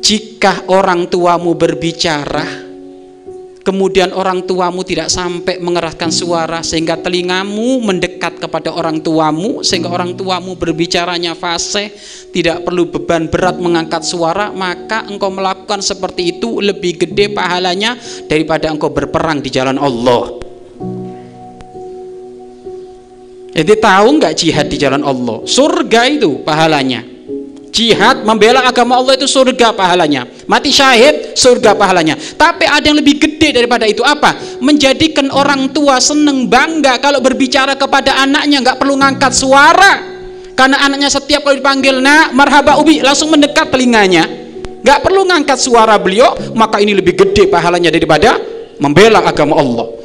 jika orang tuamu berbicara kemudian orang tuamu tidak sampai mengeraskan suara sehingga telingamu mendekat kepada orang tuamu sehingga orang tuamu berbicaranya fasih tidak perlu beban berat mengangkat suara maka engkau melakukan seperti itu lebih gede pahalanya daripada engkau berperang di jalan Allah. Jadi tahu nggak jihad di jalan Allah? Surga itu pahalanya Jihad membela agama Allah itu surga pahalanya. Mati syahid surga pahalanya. Tapi ada yang lebih gede daripada itu apa? Menjadikan orang tua seneng bangga kalau berbicara kepada anaknya nggak perlu ngangkat suara. Karena anaknya setiap kali dipanggil nak marhaba ubi langsung mendekat telinganya. Nggak perlu ngangkat suara beliau, maka ini lebih gede pahalanya daripada membela agama Allah.